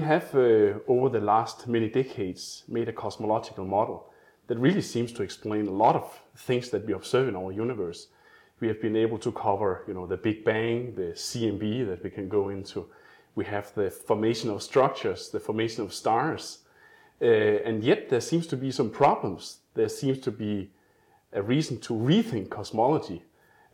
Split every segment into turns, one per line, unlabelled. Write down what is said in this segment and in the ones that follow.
we have, uh, over the last many decades, made a cosmological model that really seems to explain a lot of things that we observe in our universe. We have been able to cover, you know, the Big Bang, the CMB that we can go into. We have the formation of structures, the formation of stars, uh, and yet there seems to be some problems. There seems to be a reason to rethink cosmology,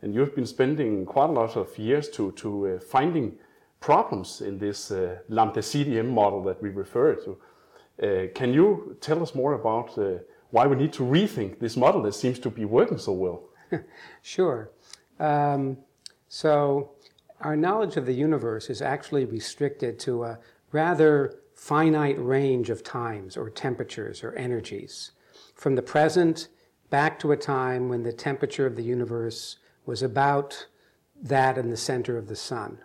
and you've been spending quite a lot of years to to uh, finding problems in this uh, lambda CDM model that we refer to. Uh, can you tell us more about uh, why we need to rethink this model that seems to be working so well.
sure. Um, so, our knowledge of the universe is actually restricted to a rather finite range of times or temperatures or energies. From the present back to a time when the temperature of the universe was about that in the center of the sun,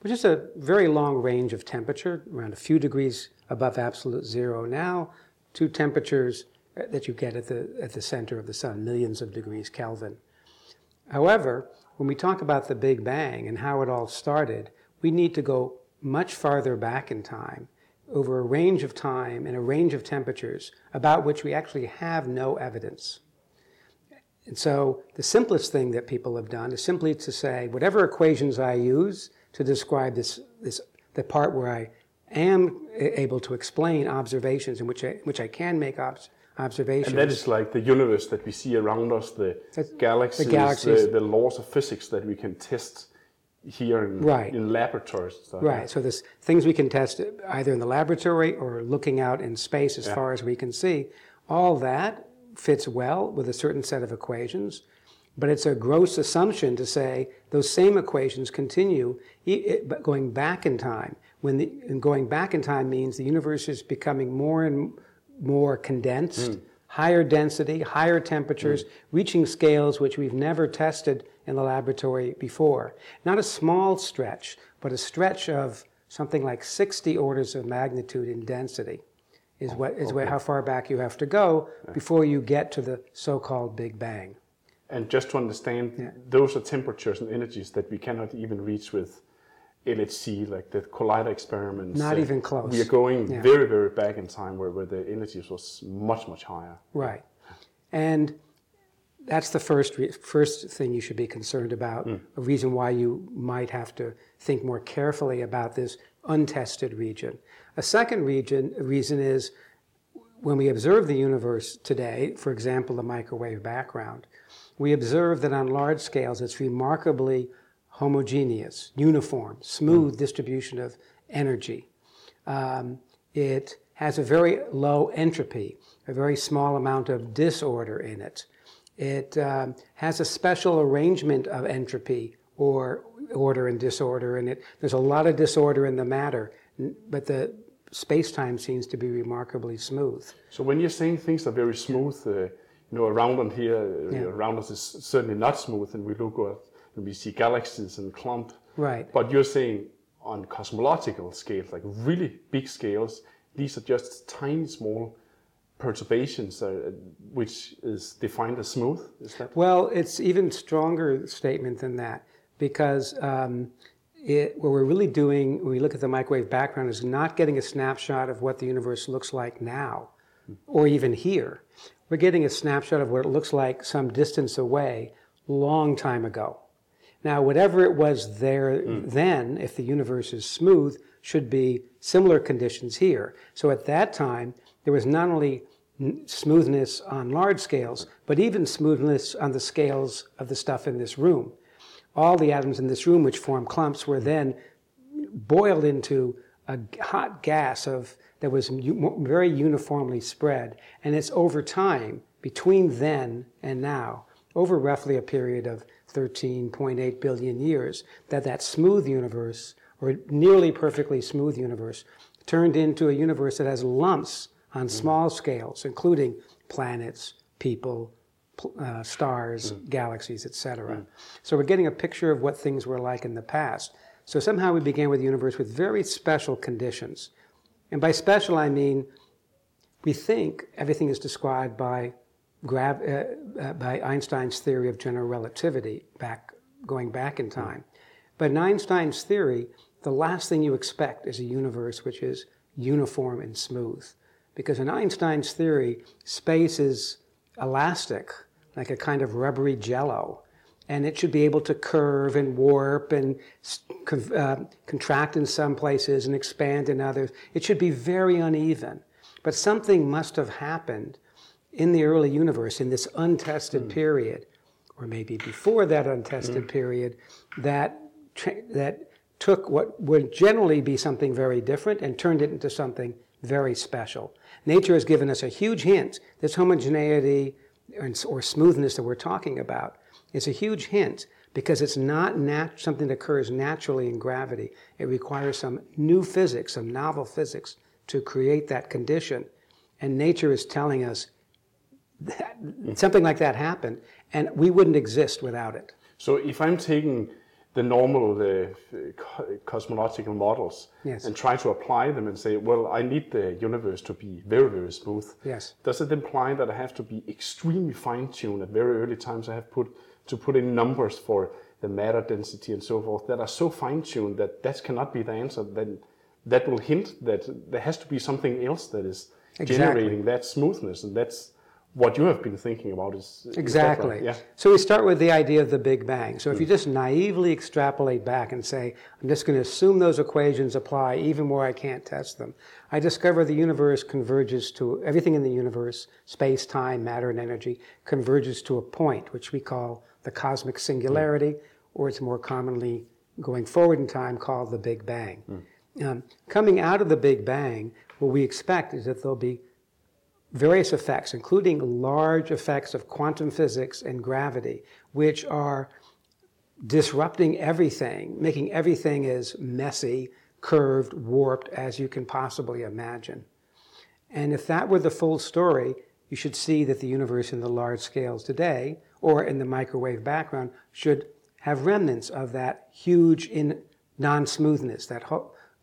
which is a very long range of temperature, around a few degrees above absolute zero now, to temperatures uh, that you get at the, at the center of the sun, millions of degrees Kelvin. However, when we talk about the Big Bang and how it all started, we need to go much farther back in time, over a range of time and a range of temperatures about which we actually have no evidence. And so the simplest thing that people have done is simply to say, whatever equations I use to describe this, this the part where I am able to explain observations in which I, which I can make observations, observations.
And that is like the universe that we see around us, the galaxies, the, galaxies. The, the, laws of physics that we can test here in, right. in laboratories.
Stuff. Right. So there's things we can test either in the laboratory or looking out in space as yeah. far as we can see. All that fits well with a certain set of equations. But it's a gross assumption to say those same equations continue going back in time. When the, and going back in time means the universe is becoming more and more condensed, mm. higher density, higher temperatures, mm. reaching scales which we've never tested in the laboratory before. Not a small stretch, but a stretch of something like 60 orders of magnitude in density is what is okay. how far back you have to go before you get to the so-called Big Bang.
And just to understand, yeah. those are temperatures and energies that we cannot even reach with LHC, like the collider experiments.
Not uh, even close.
We are going yeah. very, very back in time where, where the energy was much, much higher.
Right. And that's the first, re- first thing you should be concerned about, mm. a reason why you might have to think more carefully about this untested region. A second region, reason is when we observe the universe today, for example, the microwave background, we observe that on large scales it's remarkably homogeneous, uniform, smooth mm. distribution of energy. Um, it has a very low entropy, a very small amount of disorder in it. It um, has a special arrangement of entropy or order and disorder in it. There's a lot of disorder in the matter, but the space-time seems to be remarkably smooth.
So when you're saying things are very smooth, uh, you know, around on here, yeah. around us is certainly not smooth, and we look at and we see galaxies and clump.
Right.
But you're saying on cosmological scales, like really big scales, these are just tiny, small perturbations, uh, which is defined as smooth. Is that?
Well, it's even stronger statement than that because um, it, what we're really doing when we look at the microwave background is not getting a snapshot of what the universe looks like now, or even here. We're getting a snapshot of what it looks like some distance away, long time ago. Now, whatever it was there mm. then, if the universe is smooth, should be similar conditions here. So at that time, there was not only smoothness on large scales, but even smoothness on the scales of the stuff in this room. All the atoms in this room, which form clumps, were then boiled into a hot gas of that was very uniformly spread, and it's over time between then and now, over roughly a period of 13.8 billion years, that that smooth universe, or nearly perfectly smooth universe, turned into a universe that has lumps on mm-hmm. small scales, including planets, people, uh, stars, mm. galaxies, etc. Mm. So we're getting a picture of what things were like in the past. So somehow we began with a universe with very special conditions. And by special, I mean we think everything is described by grav- uh, uh, by Einstein's theory of general relativity, back, going back in time. But in Einstein's theory, the last thing you expect is a universe which is uniform and smooth. Because in Einstein's theory, space is elastic, like a kind of rubbery jello. And it should be able to curve and warp and uh, contract in some places and expand in others. It should be very uneven. But something must have happened in the early universe, in this untested mm. period, or maybe before that untested mm. period, that, that took what would generally be something very different and turned it into something very special. Nature has given us a huge hint. This homogeneity or smoothness that we're talking about is a huge hint because it's not nat- something that occurs naturally in gravity. It requires some new physics, some novel physics to create that condition. And nature is telling us that something like that happened, and we wouldn't exist without it.
So if I'm taking the normal the cosmological models yes. and try to apply them and say, well, I need the universe to be very, very smooth.
Yes.
Does it imply that I have to be extremely fine-tuned at very early times? I have put to put in numbers for the matter density and so forth that are so fine-tuned that that cannot be the answer. Then that will hint that there has to be something else that is exactly. generating that smoothness, and that's what you have been thinking about is
exactly.
Is yeah.
So we start with the idea of the Big Bang. So if you hmm. just naively extrapolate back and say, I'm just going to assume those equations apply even where I can't test them, I discover the universe converges to everything in the universe, space, time, matter, and energy, converges to a point which we call the cosmic singularity, mm. or it's more commonly going forward in time called the Big Bang. Mm. Um, coming out of the Big Bang, what we expect is that there'll be various effects, including large effects of quantum physics and gravity, which are disrupting everything, making everything as messy, curved, warped as you can possibly imagine. And if that were the full story, you should see that the universe in the large scales today, or in the microwave background, should have remnants of that huge in non-smoothness, that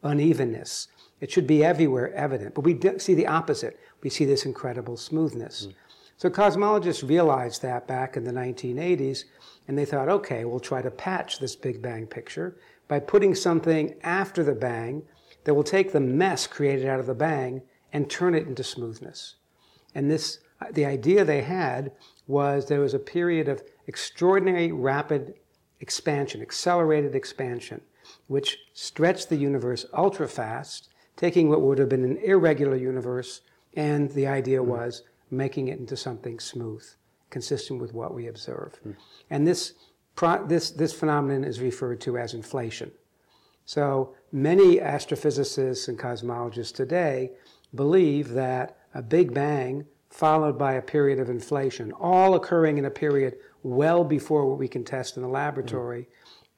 unevenness. It should be everywhere evident. But we see the opposite we see this incredible smoothness. Mm. So cosmologists realized that back in the 1980s, and they thought, okay, we'll try to patch this Big Bang picture by putting something after the bang that will take the mess created out of the bang and turn it into smoothness. And this, the idea they had was there was a period of extraordinary rapid expansion, accelerated expansion, which stretched the universe ultra fast, taking what would have been an irregular universe and the idea mm. was making it into something smooth, consistent with what we observe. Mm. And this, pro- this, this phenomenon is referred to as inflation. So many astrophysicists and cosmologists today believe that a Big Bang followed by a period of inflation, all occurring in a period well before what we can test in the laboratory, mm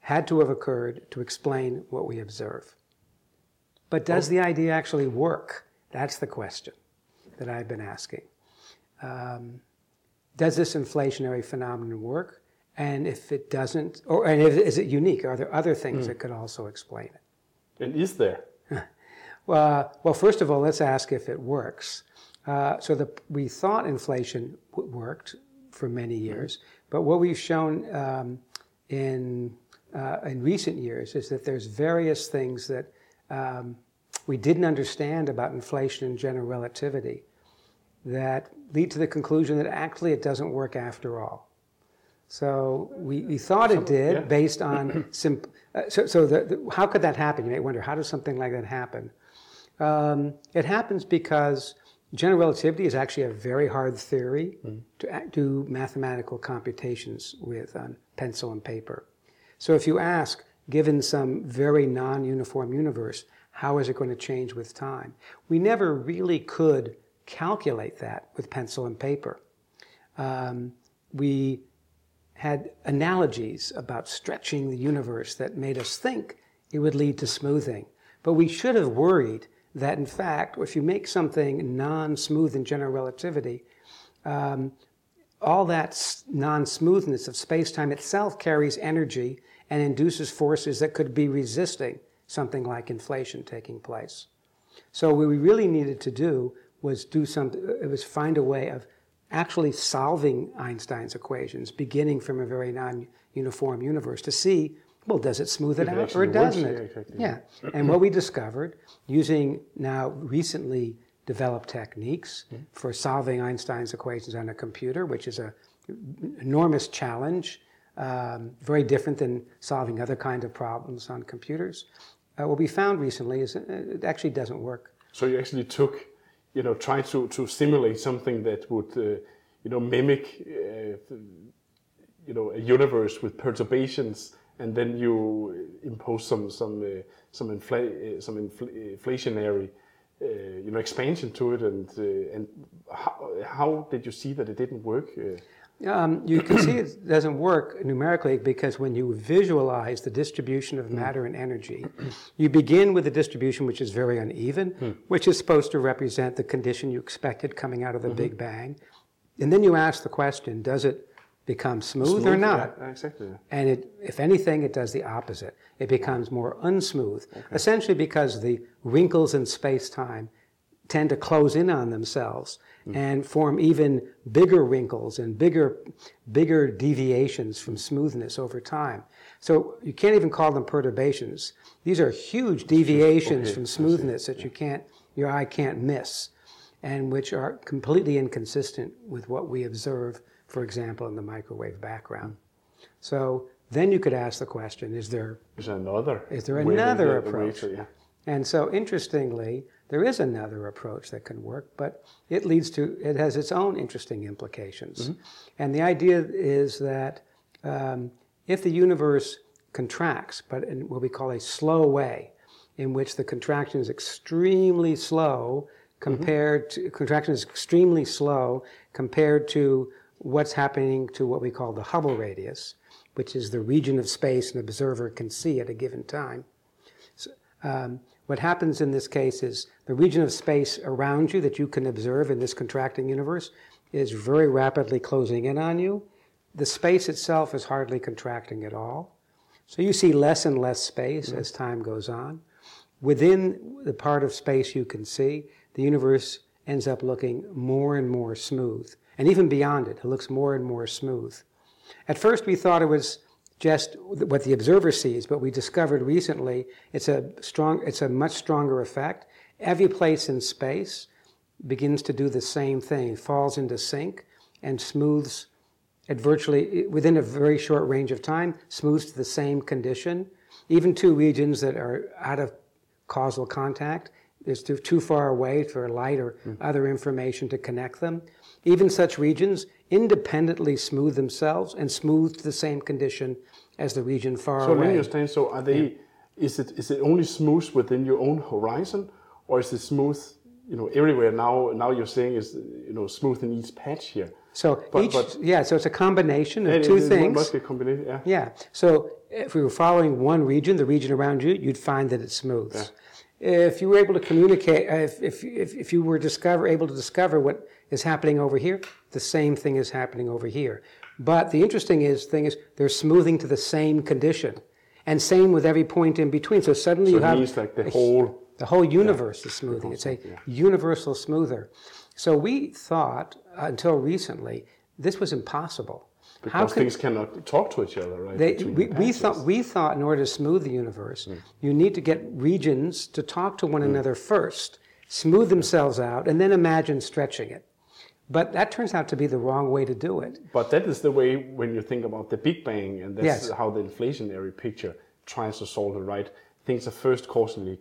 had to have occurred to explain what we observe. But does the idea actually work? That's the question that I've been asking. Um, does this inflationary phenomenon work? And if it doesn't, or and if, is it unique? Are there other things mm. that could also explain it?
And is there?
well, well, first of all, let's ask if it works. Uh, so the, we thought inflation worked for many hmm. years, but what we've shown um, in uh, in recent years is that there's various things that um, we didn't understand about inflation and general relativity that lead to the conclusion that actually it doesn't work after all. So we, we thought it did yeah. based on simp- uh, so, so the, the, how could that happen? You may wonder, how does something like that happen? Um, it happens because general relativity is actually a very hard theory mm. to do mathematical computations with on pencil and paper. So if you ask, given some very non-uniform universe, how is it going to change with time? We never really could calculate that with pencil and paper. Um, we had analogies about stretching the universe that made us think it would lead to smoothing. But we should have worried that, in fact, if you make something non smooth in general relativity, um, all that non smoothness of space time itself carries energy and induces forces that could be resisting something like inflation taking place. So what we really needed to do was do something, it was find a way of actually solving Einstein's equations, beginning from a very non-uniform universe to see well, does it smooth it
it
out or doesn't it?
yeah,
And what we discovered using now recently developed techniques
Mm-hmm.
for solving Einstein's equations on a computer, which is a enormous challenge, um, very different than solving other kinds of problems on computers. Uh, what we found recently is uh, it actually doesn't work.
So you actually took, you know, tried to, to simulate something that would, uh, you know, mimic, uh, you know, a universe with perturbations, and then you impose some some uh, some infl- uh, some infl- inflationary, uh, you know, expansion to it, and uh, and how, how did you see that it didn't work? Uh,
Um, you can see it doesn't work numerically because when you visualize the distribution of matter and energy, you begin with a distribution which is very uneven, which is supposed to represent the condition you expected coming out of the Big Bang. And then you ask the question does it become smooth, or not?
Yeah, exactly.
And it, if anything, it does the opposite. It becomes more unsmooth, essentially because the wrinkles in space time tend to close in on themselves and form even bigger wrinkles and bigger, bigger deviations from smoothness over time. So you can't even call them perturbations. These are huge deviations
Okay,
from smoothness that you can't, your eye can't miss, and which are completely inconsistent with what we observe, for example, in the microwave background. So then you could ask the question: Is there
Is another?
Is there
to-
another approach?
to- yeah.
And so, interestingly, there is another approach that can work, but it leads to, it has its own interesting implications. And the idea is that um, if the universe contracts, but in what we call a slow way, in which the contraction is extremely slow compared to, contraction is extremely slow compared to what's happening to what we call the Hubble radius, which is the region of space an observer can see at a given time. Um, what happens in this case is the region of space around you that you can observe in this contracting universe is very rapidly closing in on you. The space itself is hardly contracting at all. So you see less and less space as time goes on. Within the part of space you can see, the universe ends up looking more and more smooth. And even beyond it, it looks more and more smooth. At first, we thought it was just what the observer sees, but we discovered recently it's a strong, it's a much stronger effect. Every place in space begins to do the same thing, falls into sync, and smooths at virtually within a very short range of time, smooths to the same condition. Even two regions that are out of causal contact, there's too, too far away for light or mm. other information to connect them. Even such regions independently smooth themselves and smooth to the same condition as the region far away.
So let me understand. So are they? Is it is it only smooth within your own horizon, or is it smooth? You know, everywhere now. Now you're saying is you know smooth in each patch here.
So
But-
each,
but-
yeah, so it's a combination of
It-
two
it
things.
Must be a combination. Yeah.
Yeah. So if we were following one region, the region around you, you'd find that it smooths. If you were able to communicate, uh, if, if, if, you were discover, able to discover what is happening over here, the same thing is happening over here. But the interesting is, thing is, they're smoothing to the same condition. And same with every point in between. So suddenly
So
you have
means like the whole.
the whole universe is smoothing. It's a universal smoother. So we thought uh, until recently this was impossible.
Because things cannot talk to each other, right?
They, we, we thought we thought in order to smooth the universe, hmm. you need to get regions to talk to one hmm. another first, smooth themselves out, and then imagine stretching it. But that turns out to be the wrong way to do it.
But that is the way when you think about the Big Bang, and that's
Yes.
how the inflationary picture tries to solve it, right? Things are first causally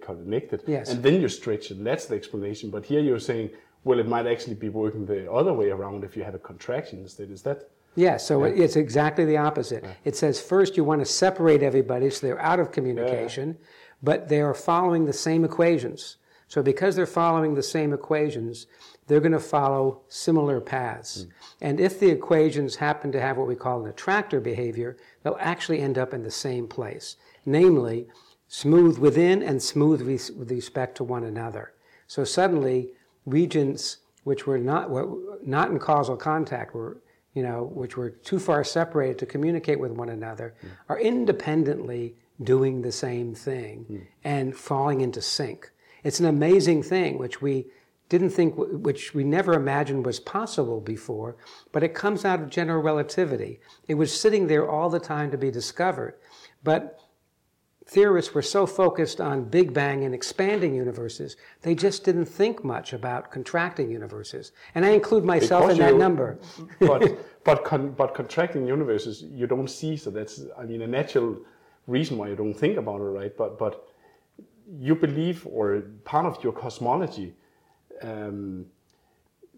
connected,
Yes.
and then you stretch it. That's the explanation. But here you're saying, well, it might actually be working the other way around if you have a contraction instead. Is that?
Yeah, so it- it's exactly the opposite. It says first you want to separate everybody so they're out of communication, but they are following the same equations. So because they're following the same equations, they're going to follow similar paths. Hmm. And if the equations happen to have what we call an attractor behavior, they'll actually end up in the same place, namely smooth within and smooth res- with respect to one another. So suddenly, regions which were not were not in causal contact were you know which were too far separated to communicate with one another mm. are independently doing the same thing mm. and falling into sync. It's an amazing thing which we didn't think, which we never imagined was possible before, but it comes out of general relativity. It was sitting there all the time to be discovered. But theorists were so focused on Big Bang and expanding universes, they just didn't think much about contracting universes. And I include myself
Because
in that
you-
number.
but but con, but contracting universes you don't see so that's i mean a natural reason why you don't think about it right but but you believe or part of your cosmology um,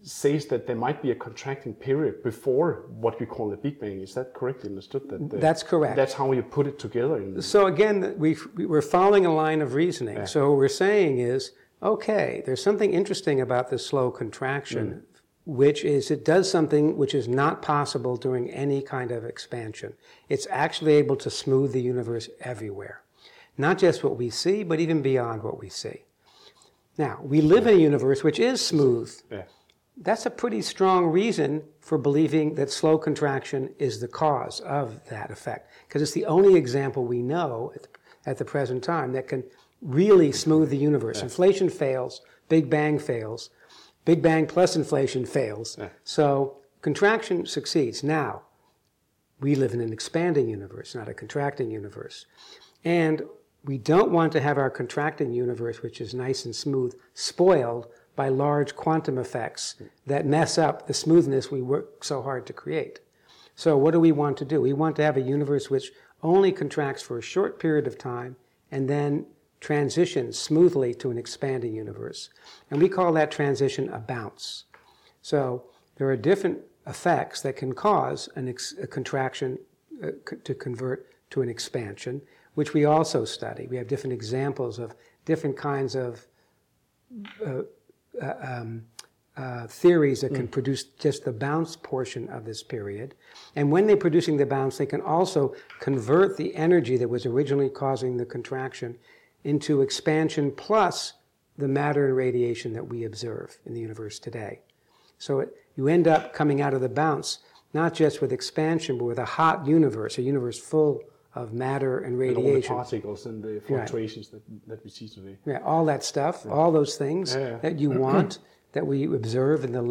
says that there might be a contracting period before what we call the big bang is that correctly understood that the-
That's correct.
that's how you put it together in
So again, we we're following a line of reasoning. So what we're saying is, okay, there's something interesting about this slow contraction, mm. which is it does something which is not possible during any kind of expansion. It's actually able to smooth the universe everywhere, not just what we see, but even beyond what we see. Now we live in a universe which is smooth.
yeah.
That's a pretty strong reason for believing that slow contraction is the cause of that effect, because it's the only example we know at the, at the present time that can really smooth the universe. Inflation fails, Big Bang fails, Big Bang plus inflation fails. So contraction succeeds. Now, we live in an expanding universe, not a contracting universe. And we don't want to have our contracting universe, which is nice and smooth, spoiled by large quantum effects that mess up the smoothness we work so hard to create. So, what do we want to do? We want to have a universe which only contracts for a short period of time and then transitions smoothly to an expanding universe. And we call that transition a bounce. So there are different effects that can cause an ex- a contraction uh, c- to convert to an expansion, which we also study. We have different examples of different kinds of uh, uh, um, uh, theories that can produce just the bounce portion of this period. And when they're producing the bounce, they can also convert the energy that was originally causing the contraction into expansion plus the matter and radiation that we observe in the universe today. So it, you end up coming out of the bounce not just with expansion, but with a hot universe, a universe full of matter and
and all the
radiation.
particles and the fluctuations that, that we see today
Yeah, all that stuff, all those things
Yeah, yeah.
that you want, that we observe in the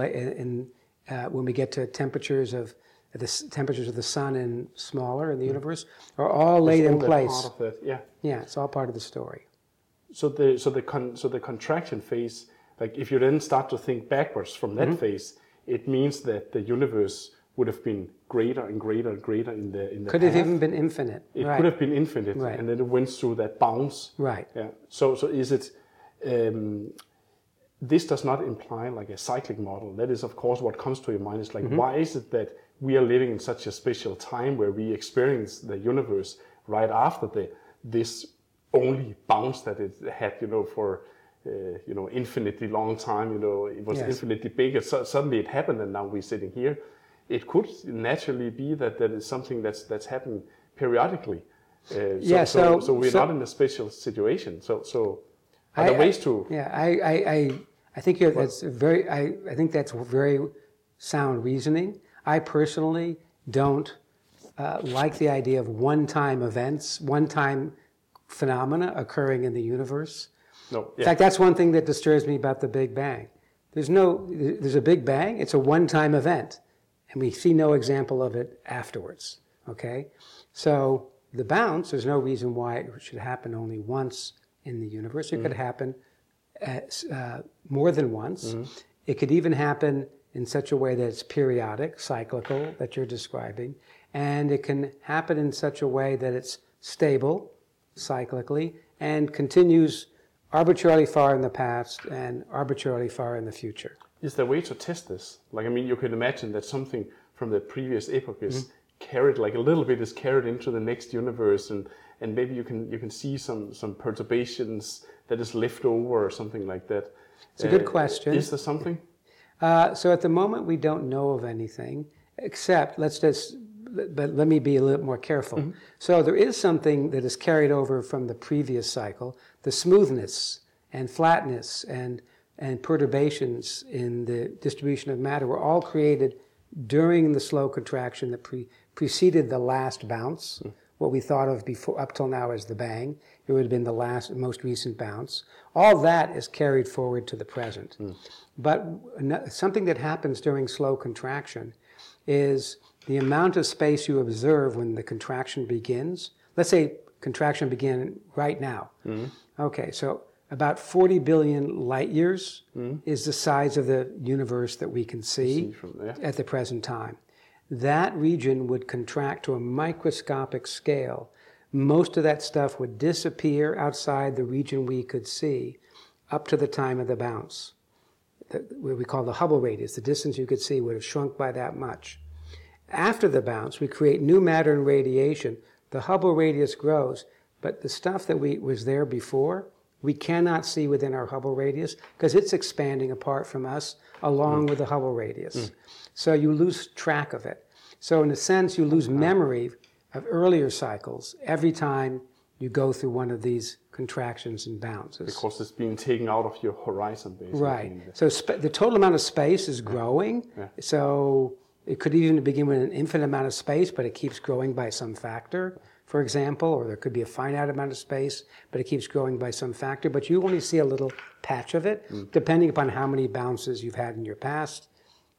in uh, when we get to temperatures of the s- temperatures of the sun and smaller in the universe, are all laid
All
in place.
part of that, yeah
Yeah, it's all part of the story.
so the so the con, so the contraction phase like if you then start to think backwards from
Mm-hmm.
that phase it means that the universe would have been greater and greater and greater in the in the
Could have even been infinite.
it
right.
could have been infinite
Right.
and then it went through that bounce
Right.
yeah so so is it um, this does not imply like a cyclic model that is of course what comes to your mind is like
Mm-hmm.
why is it that we are living in such a special time where we experience the universe right after the this only bounce that it had you know for uh, you know infinitely long time you know it was
Yes.
infinitely big so, suddenly it happened and now we're sitting here it could naturally be that that is something that's that's happening periodically uh, so,
Yeah,
so,
so-
so we're
so-
not in a special situation so so are
I-
there ways to
Yeah, I, I, I, I think you're, that's very, I, I think that's very sound reasoning. I personally don't uh, like the idea of one-time events, one-time phenomena occurring in the universe.
no
In fact, that's one thing that disturbs me about the Big Bang. There's no, there's a Big Bang. It's a one-time event, and we see no example of it afterwards. Okay, so the bounce. There's no reason why it should happen only once in the universe. It could mm. happen uh, as, uh, more than once. Mm-hmm. It could even happen in such a way that it's periodic, cyclical, that you're describing, and it can happen in such a way that it's stable, cyclically, and continues arbitrarily far in the past and arbitrarily far in the future.
Is there a way to test this? Like, I mean, you can imagine that something from the previous epoch is
Mm-hmm.
carried, like a little bit is carried into the next universe, and and maybe you can you can see some some perturbations that is left over or something like that.
It's a good question.
Is there something?
Uh, so at the moment, we don't know of anything, except let's just, but let me be a little more careful. So there is something that is carried over from the previous cycle, the smoothness and flatness and and perturbations in the distribution of matter were all created during the slow contraction that pre- preceded the last bounce. Hmm. what we thought of before up till now as the bang. It would have been the last, most recent bounce. All that is carried forward to the present. Hmm. But ano- something that happens during slow contraction is the amount of space you observe when the contraction begins. Let's say contraction began right now. Hmm. Okay, so about 40 billion light years is the size of the universe that we can see
See
at the present time. That region would contract to a microscopic scale. Most of that stuff would disappear outside the region we could see up to the time of the bounce. The, what we call the Hubble radius, the distance you could see would have shrunk by that much. After the bounce, we create new matter and radiation. The Hubble radius grows, but the stuff that we, was there before, we cannot see within our Hubble radius because it's expanding apart from us along mm. with the Hubble radius. Mm. So you lose track of it. So, in a sense, you lose memory of earlier cycles every time you go through one of these contractions and bounces.
Because it's being taken out of your horizon, basically.
Right. So sp- the total amount of space is growing.
Yeah.
So it could even begin with an infinite amount of space, but it keeps growing by some factor, for example, or there could be a finite amount of space, but it keeps growing by some factor. But you only see a little patch of it, mm. depending upon how many bounces you've had in your past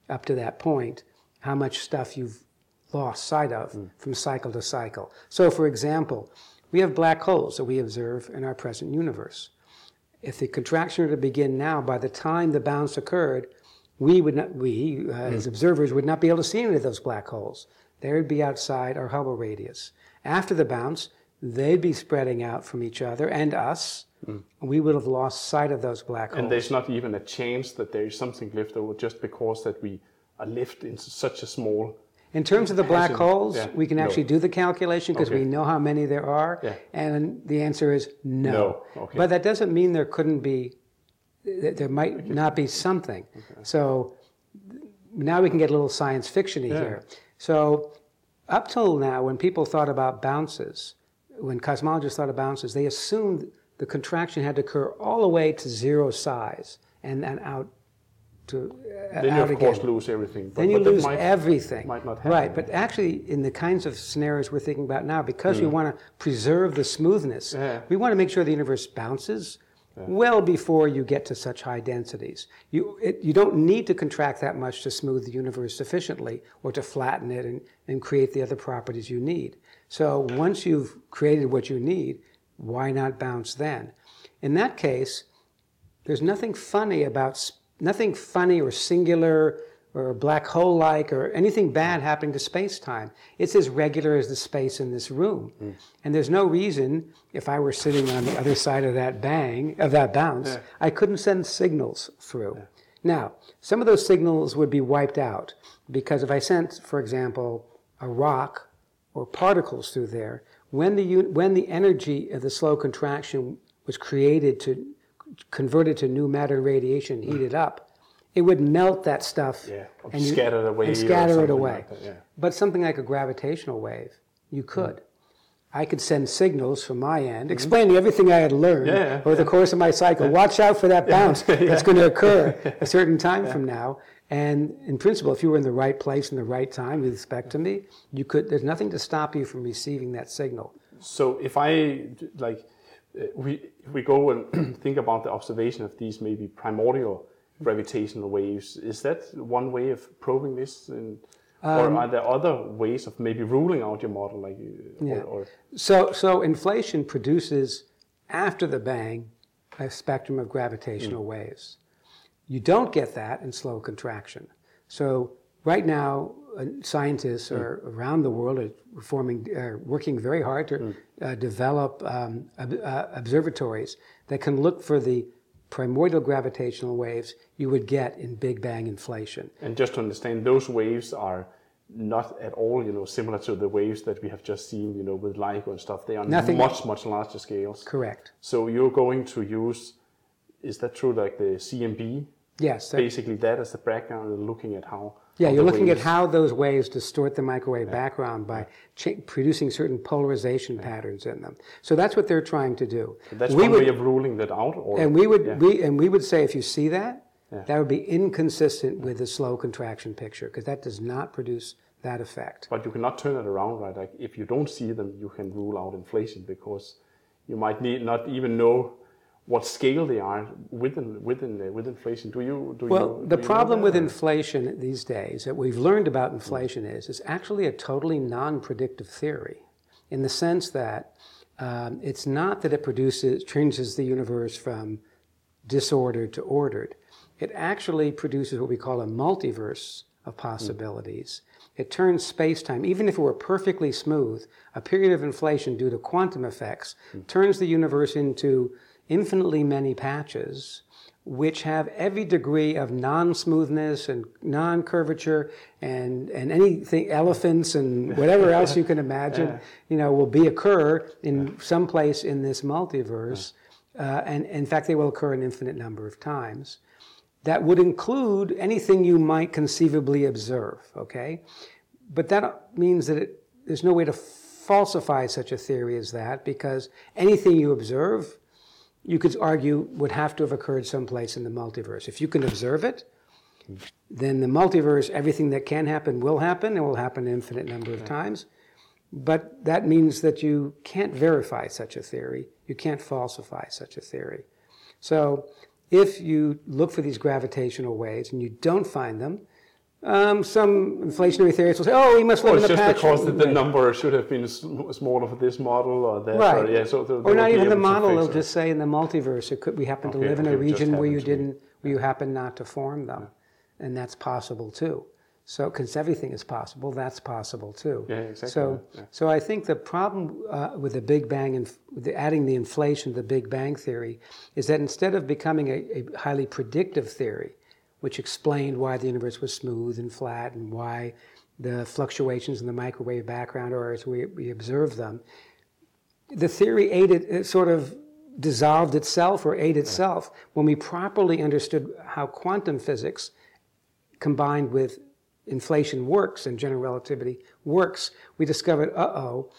up to that point, how much stuff you've lost sight of mm. from cycle to cycle. So, for example, we have black holes that we observe in our present universe. If the contraction were to begin now, by the time the bounce occurred, we would not, we uh, as mm. observers would not be able to see any of those black holes. They would be outside our Hubble radius. After the bounce, they'd be spreading out from each other and us. Hmm. We would have lost sight of those black holes.
And there's not even a chance that there is something left over just because that we are left in such a small.
In terms of the black holes,
yeah,
we can
no.
actually do the calculation because
Okay.
we know how many there are,
Yeah.
and the answer is no.
No, okay.
But that doesn't mean there couldn't be, there might not be something. So now we can get a little science fictiony
Yeah.
here. So up till now, when people thought about bounces, when cosmologists thought of bounces, they assumed the contraction had to occur all the way to zero size and then out to uh,
Then you
out
of
again
course lose everything. But,
then you lose
might-
everything.
might not happen.
right, but actually, in the kinds of scenarios we're thinking about now, because
Mm.
we want to preserve the smoothness,
Yeah.
we want to make sure the universe bounces well before you get to such high densities. You, it, you don't need to contract that much to smooth the universe sufficiently or to flatten it and, and create the other properties you need. So once you've created what you need, why not bounce then? In that case, there's nothing funny about nothing funny or singular or black hole like or anything bad happening to space time. It's as regular as the space in this room. And there's no reason if I were sitting on the other side of that bang, of that bounce, I couldn't send signals through. Now, some of those signals would be wiped out because if I sent, for example, a rock or particles through there, when the, when the energy of the slow contraction was created to converted to new matter and radiation, heated up, it would melt that stuff
Yeah, or
and you-
scatter it away
and scatter it away.
like that, yeah.
But something like a gravitational wave, you could. I could send signals from my end explaining everything I had learned
Mm-hmm. Yeah, yeah,
over the course of my cycle. Watch out for that bounce that's going to occur a certain time from now. And in principle, if you were in the right place in the right time with respect to me, you could. There's nothing to stop you from receiving that signal.
So if I like, uh, we we go and think about the observation of these maybe primordial gravitational waves. Is that one way of probing this, and,
Um,
or are there other ways of maybe ruling out your model, like, uh, or, or
So, so inflation produces after the bang a spectrum of gravitational waves. You don't get that in slow contraction. So right now, uh, scientists are around the world are forming, are working very hard to uh, develop um, ob- uh, observatories that can look for the primordial gravitational waves you would get in Big Bang inflation.
and just to understand, those waves are not at all, you know, similar to the waves that we have just seen, you know, with LIGO and stuff. They are
Nothing-
much much larger scales.
Correct.
So you're going to use, is that true, like the CMB?
Yes. that-
Basically, that as the background, and looking at how.
Yeah, you're looking at how those waves distort the microwave background by cha- producing certain polarization patterns in them. So that's what they're trying to do.
That's
we
one
would,
way of ruling that out, or
and we would
yeah.
we and we would say if you see that,
Yeah.
that would be inconsistent with the slow contraction picture because that does not produce that effect.
But you cannot turn it around, right? Like if you don't see them, you can rule out inflation because you might need not even know what scale they are within within with inflation. Do you? Do
well,
you,
the
do
problem with inflation these days that we've learned about inflation is it's actually a totally non-predictive theory, in the sense that um, it's not that it produces changes the universe from disordered to ordered. It actually produces what we call a multiverse of possibilities. It turns space-time, even if it were perfectly smooth, a period of inflation due to quantum effects turns the universe into infinitely many patches which have every degree of non-smoothness and non-curvature and, and anything, elephants and whatever else you can imagine, you know, will be occur in some place in this multiverse. Uh, and in fact, they will occur an infinite number of times. That would include anything you might conceivably observe, okay? But that means that it, there's no way to falsify such a theory as that because anything you observe you could argue would have to have occurred someplace in the multiverse. If you can observe it, then the multiverse, everything that can happen will happen. It will happen an infinite number of times. But that means that you can't verify such a theory. You can't falsify such a theory. So if you look for these gravitational waves and you don't find them, um, some inflationary theorists will say, "Oh, we must live
Well, it's
in a
just because the, the number should have been smaller for this model or that.
Right.
Or, yeah, so
or not even the model. They'll just say in the multiverse, it could, we happen to live in a
okay,
region where you
happen
didn't, where you happen not to form them, and that's possible too. So, because everything is possible, that's possible too.
Yeah, exactly,
So,
yeah.
so I think the problem uh, with the Big Bang and the, adding the inflation to the Big Bang theory is that instead of becoming a, a highly predictive theory, which explained why the universe was smooth and flat and why the fluctuations in the microwave background are as we, we observe them, the theory aided, it sort of dissolved itself or ate itself when we properly understood how quantum physics combined with inflation works and general relativity works, we discovered, uh-oh,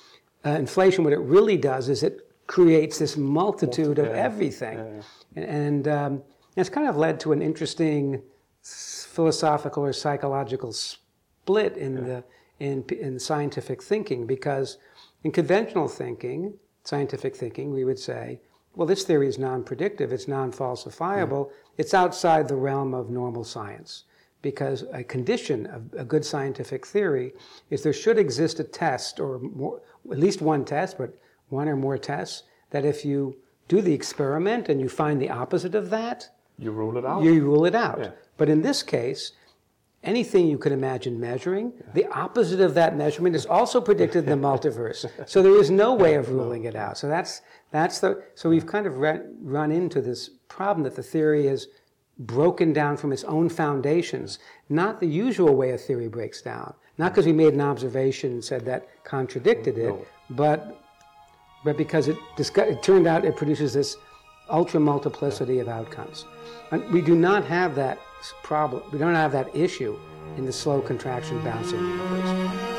uh, inflation, what it really does is it creates this multitude of
Yeah.
everything.
Yeah,
And, and um, it's kind of led to an interesting philosophical or psychological split in the in, in scientific thinking because in conventional thinking, scientific thinking, we would say, well, this theory is non-predictive, it's non-falsifiable, it's outside the realm of normal science. Because a condition of a good scientific theory is there should exist a test, or more, at least one test, but one or more tests, that if you do the experiment and you find the opposite of that,
You rule it out.
you rule it out.
Yeah.
But in this case, anything you could imagine measuring, the opposite of that measurement is also predicted in the multiverse. So there is no way of ruling it out. So that's that's the so we've kind of run, run into this problem that the theory is broken down from its own foundations, not the usual way a theory breaks down. Not because we made an observation and said that contradicted it,
No.
but but because it, disco- it turned out it produces this ultra multiplicity of outcomes. And we do not have that problem, we don't have that issue in the slow contraction bouncing universe.